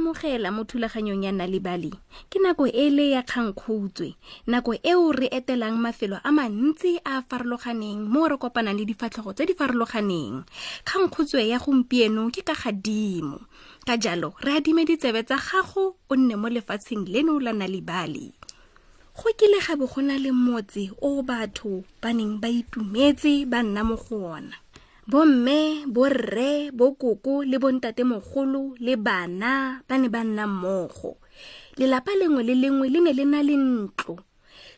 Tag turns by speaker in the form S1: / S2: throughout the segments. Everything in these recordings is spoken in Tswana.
S1: amogela mo thulaganyong ya nalibali ke nako e le ya kgankgoutswe nako eo re etelang mafelo a mantsi a a farologaneng mo re kopanang le difatlhogo tse di farologaneng kgankgoutswe ya gompieno ke ka gadimo ka jalo re adime ditsebe tsa gago o nne mo lefatsheng leno la nalibali go kile ga bo go na le motse o batho ba neng ba itumetse ba nna mo go ona bomme borre bokoko le bontatemogolo le bana ba ne ba nna mmogo lelapa lengwe le lengwe le ne le na le ntlo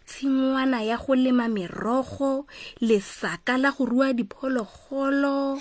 S1: tshingwana ya go lema merogo lesaka la go rua diphologolo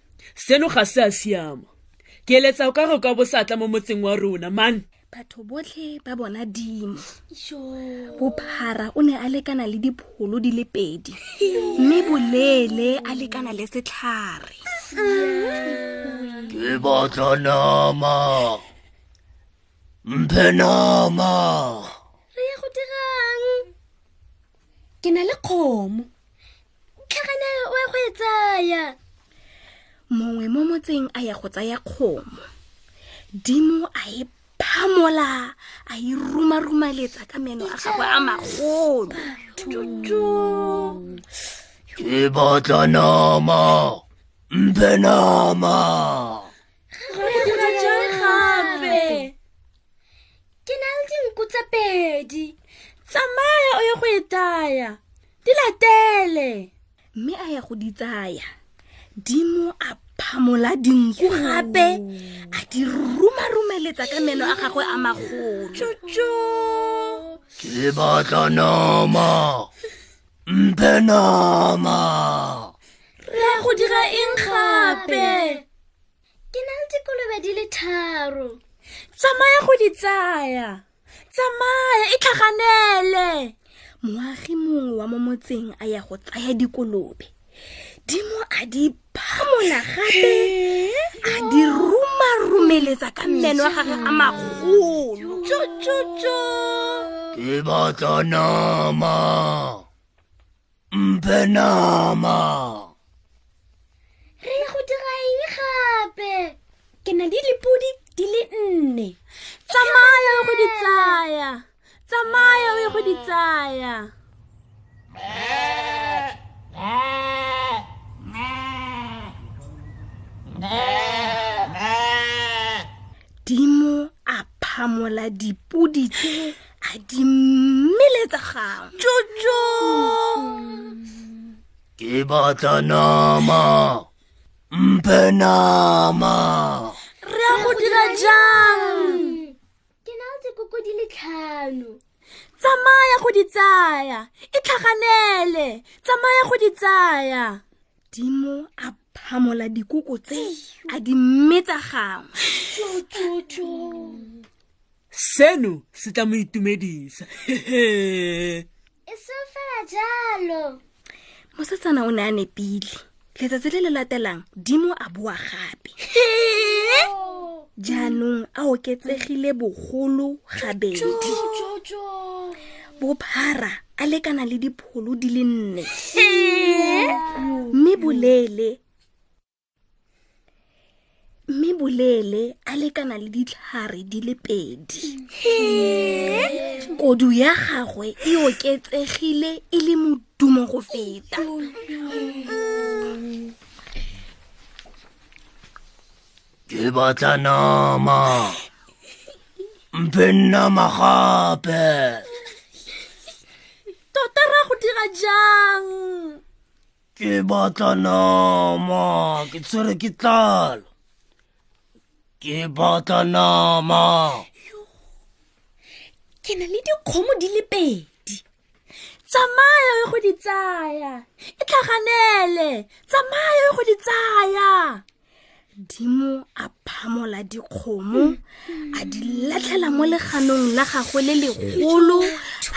S2: seno ga se a siama ke eletsa o ka go ka bosatla mo motseng wa rona man
S1: batho botlhe ba bona dimo bophara o ne a lekana le dipholo di le pedi mme boleele a lekana le setlhare
S3: ke batla nama mphe nama
S4: re ya go dirang
S5: ke na le kgomo
S4: tlhagana o ya go e tsaya
S1: mongwe mo motseng a ya go tsaya kgomo dimo a e phamola a e rumarumaletsa ka meno a gagwe a magolo
S3: ke batla nama
S4: mpe nama ke na le dinku tsa pedi
S5: tsamaya o ye go e taya di latele
S1: mme a ya go di tsaya dimo a phamola dinku gape a di rumarumeletsa ka meno a gagwe a magolo
S3: ke batla nama mpe nama
S5: re ya go dira eng gape
S4: ke na le dikolobe di le tharo
S5: tsamaya go di tsaya tsamaya e tlhaganele
S1: moagi mongwe wa mo motseng a ya go tsaya dikolobe dimo a di phamola gape a di rumarumeletsa ka mmeno wa gage a magolo
S3: ke batla nama mpenama
S4: re ya go dira eng gape
S5: ke na di lepodi di le nne tsamaya o go di tsaya tsamaya o go di tsaya
S1: dimo a phamola dipodi tse a dimmele tsa gago jojo
S3: ke batla nama mpe nama
S5: re ya go dira jang
S4: ke na o tse koko di le tlhano
S5: tsamaya go di tsaya e tlhaganele tsamaya go di tsaya
S1: dimo a phamola dikoko tse a di mmetsa gangwe
S2: seno se tla mo itumedisa
S4: e se fela jalo
S1: mosetsana o ne a nepile letsatsi le le latelang dimo a boa gape jaanong a oketsegile bogolo gabedi bophara a lekana le dipholo di le nne mme boleele mme bolele a lekana le ditlhare di le pedi kodu ya gagwe e oketsegile e le modumo go feta
S3: ke batla nama mpe nnama gape
S5: tota ra go dira jang
S3: ke batla nama ke tshwere ke tlala ke batla nama
S5: ke na le dikgomo di le pedi tsamaya o go di tsaya e tlhaganele tsamaya o go di tsaya
S1: dimo a phamola dikgomo a di latlhela mo leganong la gagwe le legolo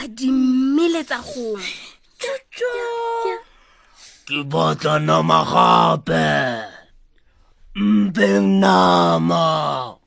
S1: a di mmeletsa gongwe
S3: ke batla nama gape mpeng nama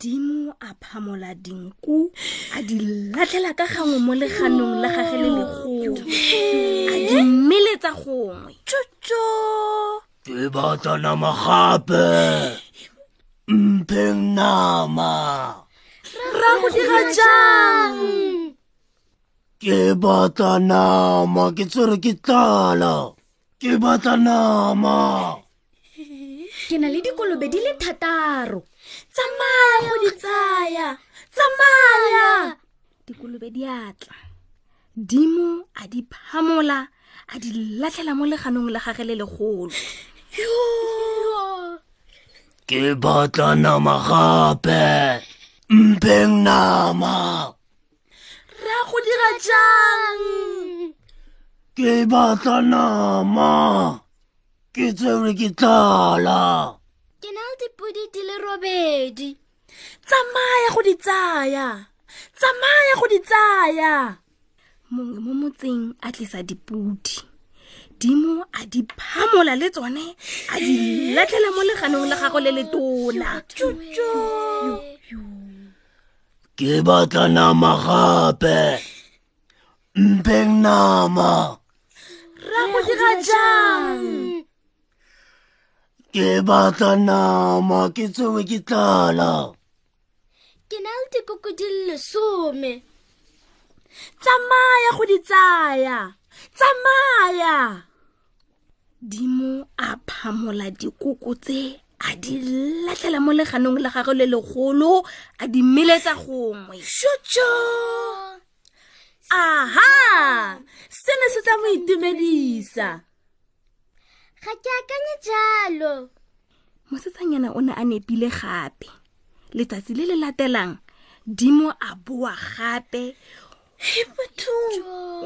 S1: modimo a phamola dinku a di latlhela ka gangwe mo leganong la gage le legolo a di mmeletsa gongwe
S5: tsotso
S3: ke batla nama gape mpheng nama
S5: ra go dira jang
S3: ke batla nama ke tsere ke tlala ke batla nama
S4: ke na le dikolobe di le thataro
S5: tsamaya go di tsaya tsamaya
S1: dikolobe di atla dimo a di phamola a di latlhela mo leganong la gage le legolo
S3: ke batla nama gape mpeng nama
S5: ra go dira jang
S3: ke batla nama ke tsewe ke tlala
S4: ke na le dipodi di le robedi
S5: tsamaya go di tsaya tsamaya go di tsaya
S1: mongwe mo motseng a tlisa dipodi dimo a di phamola le tsone a di latlhela mo leganong la gago le letona
S3: Ke batla nama gape. Mpeng nama.
S5: Ra go dira jang?
S3: Ke batla nama, ke tsewe ke tlala.
S4: Ke na le dikoko di le lesome.
S5: Tsamaya go di tsaya. Tsamaya.
S1: dimo a phamola dikoko tse a di latlhela mo leganong la gagwe le legolo a di meletsa gongwe
S5: shotso aha se ne se tla mo itumedisa
S4: ga ke akanye jalo
S1: mosetsanyana o ne a nepile gape letsatsi le le latelang dimo a boa gape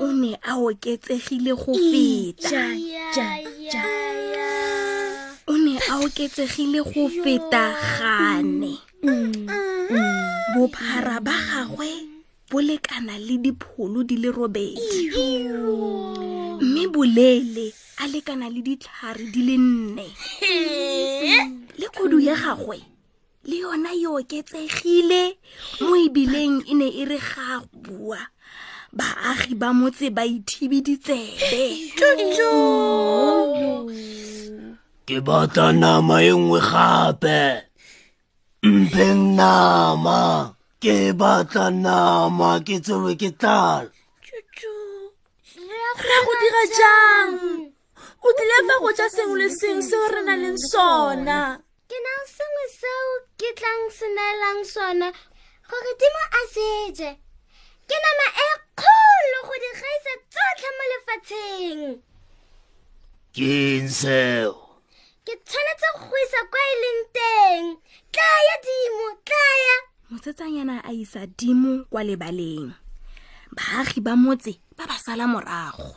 S1: o ne a oketsegile go feta o ne a oketsegile go feta gane mm, mm. bophara ba gagwe bo lekana le dipholo di le robedi mme boleele a lekana le ditlhare di le nne le kodu ya gagwe le yona e oketsegile mo ebileng e ne e re ga bua baagi ba motse ba ithibi ditsebe
S3: ke batla nama e nngwe gape Mpe nama ke batla nama ke tsewe ke tlala
S5: ra go dira jang o tlile fa go ja sengwe le sengwe seo re na leng sona
S4: ke na sengwe seo ke tlang se neelang sona gore dimo a seje ke nama e kgolo go di gaisa tsotlhe mo lefatsheng
S3: keng seo
S4: ke tshwanetse go go isa kwa e leng teng tlaya dimo tlaya
S1: mosetsanyana a isa dimo kwa lebaleng baagi ba motse ba ba sala morago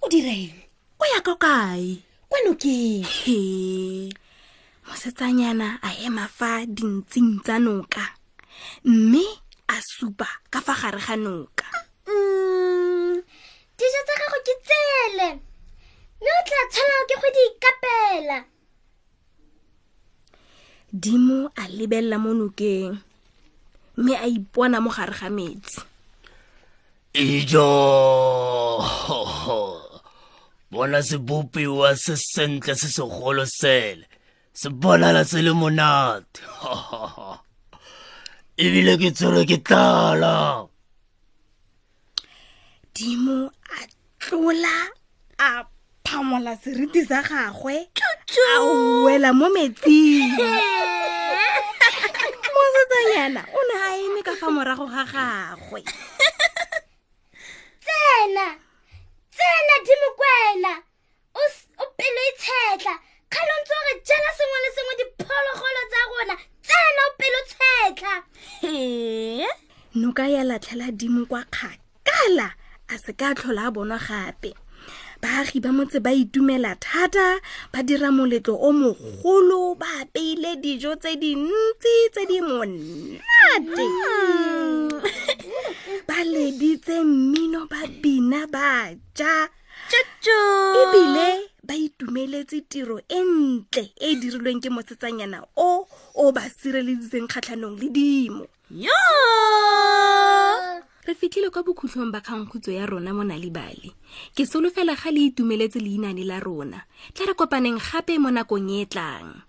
S5: o direng o ya ka kae kwa nokeng
S1: he mosetsanyana a ema fa dintsing tsa noka mme a supa ka fa gare ga noka
S5: mm.
S4: dijo tsa gago ke tsele mme o tla tshwanelwa ke go di ikapela
S1: dimo a lebelela mo nokeng mme a ipona mo gare ga metsi
S3: ijo bona sebopiwa se sentle se segolo sele se bonala se le monate ebile ke tsere ke tlala
S1: dimo a tlola a phamola seriti sa gagwe a wela mo metsing mosetsanyana o ne a eme ka fa morago ga gagwe
S4: tsena tsena dimokwena o pelo e tshetla kgale ntse o re jela sengwe le sengwe diphologolo tsa rona tsena o pelo tshetla
S5: ee
S1: noka ya latlhela dimo kwa kgakala a se ka tlhola a bonwa gape baagi ba motse ba itumela thata ba dira moletlo o mogolo ba apeile dijo tse dintsi tse di monate mm. ba leditse mmino ba bina ba ja ebile ba itumeletse tiro e ntle e e dirilweng ke mosetsanyana o o ba sireleditseng kgatlhanong le dimo
S5: yo
S1: re fitlhile kwa bokhutlhong ba kgankgutso ya rona mo nalibale ke solofela ga le itumeletse leinane la rona tla re kopaneng gape mo nakong e e tlang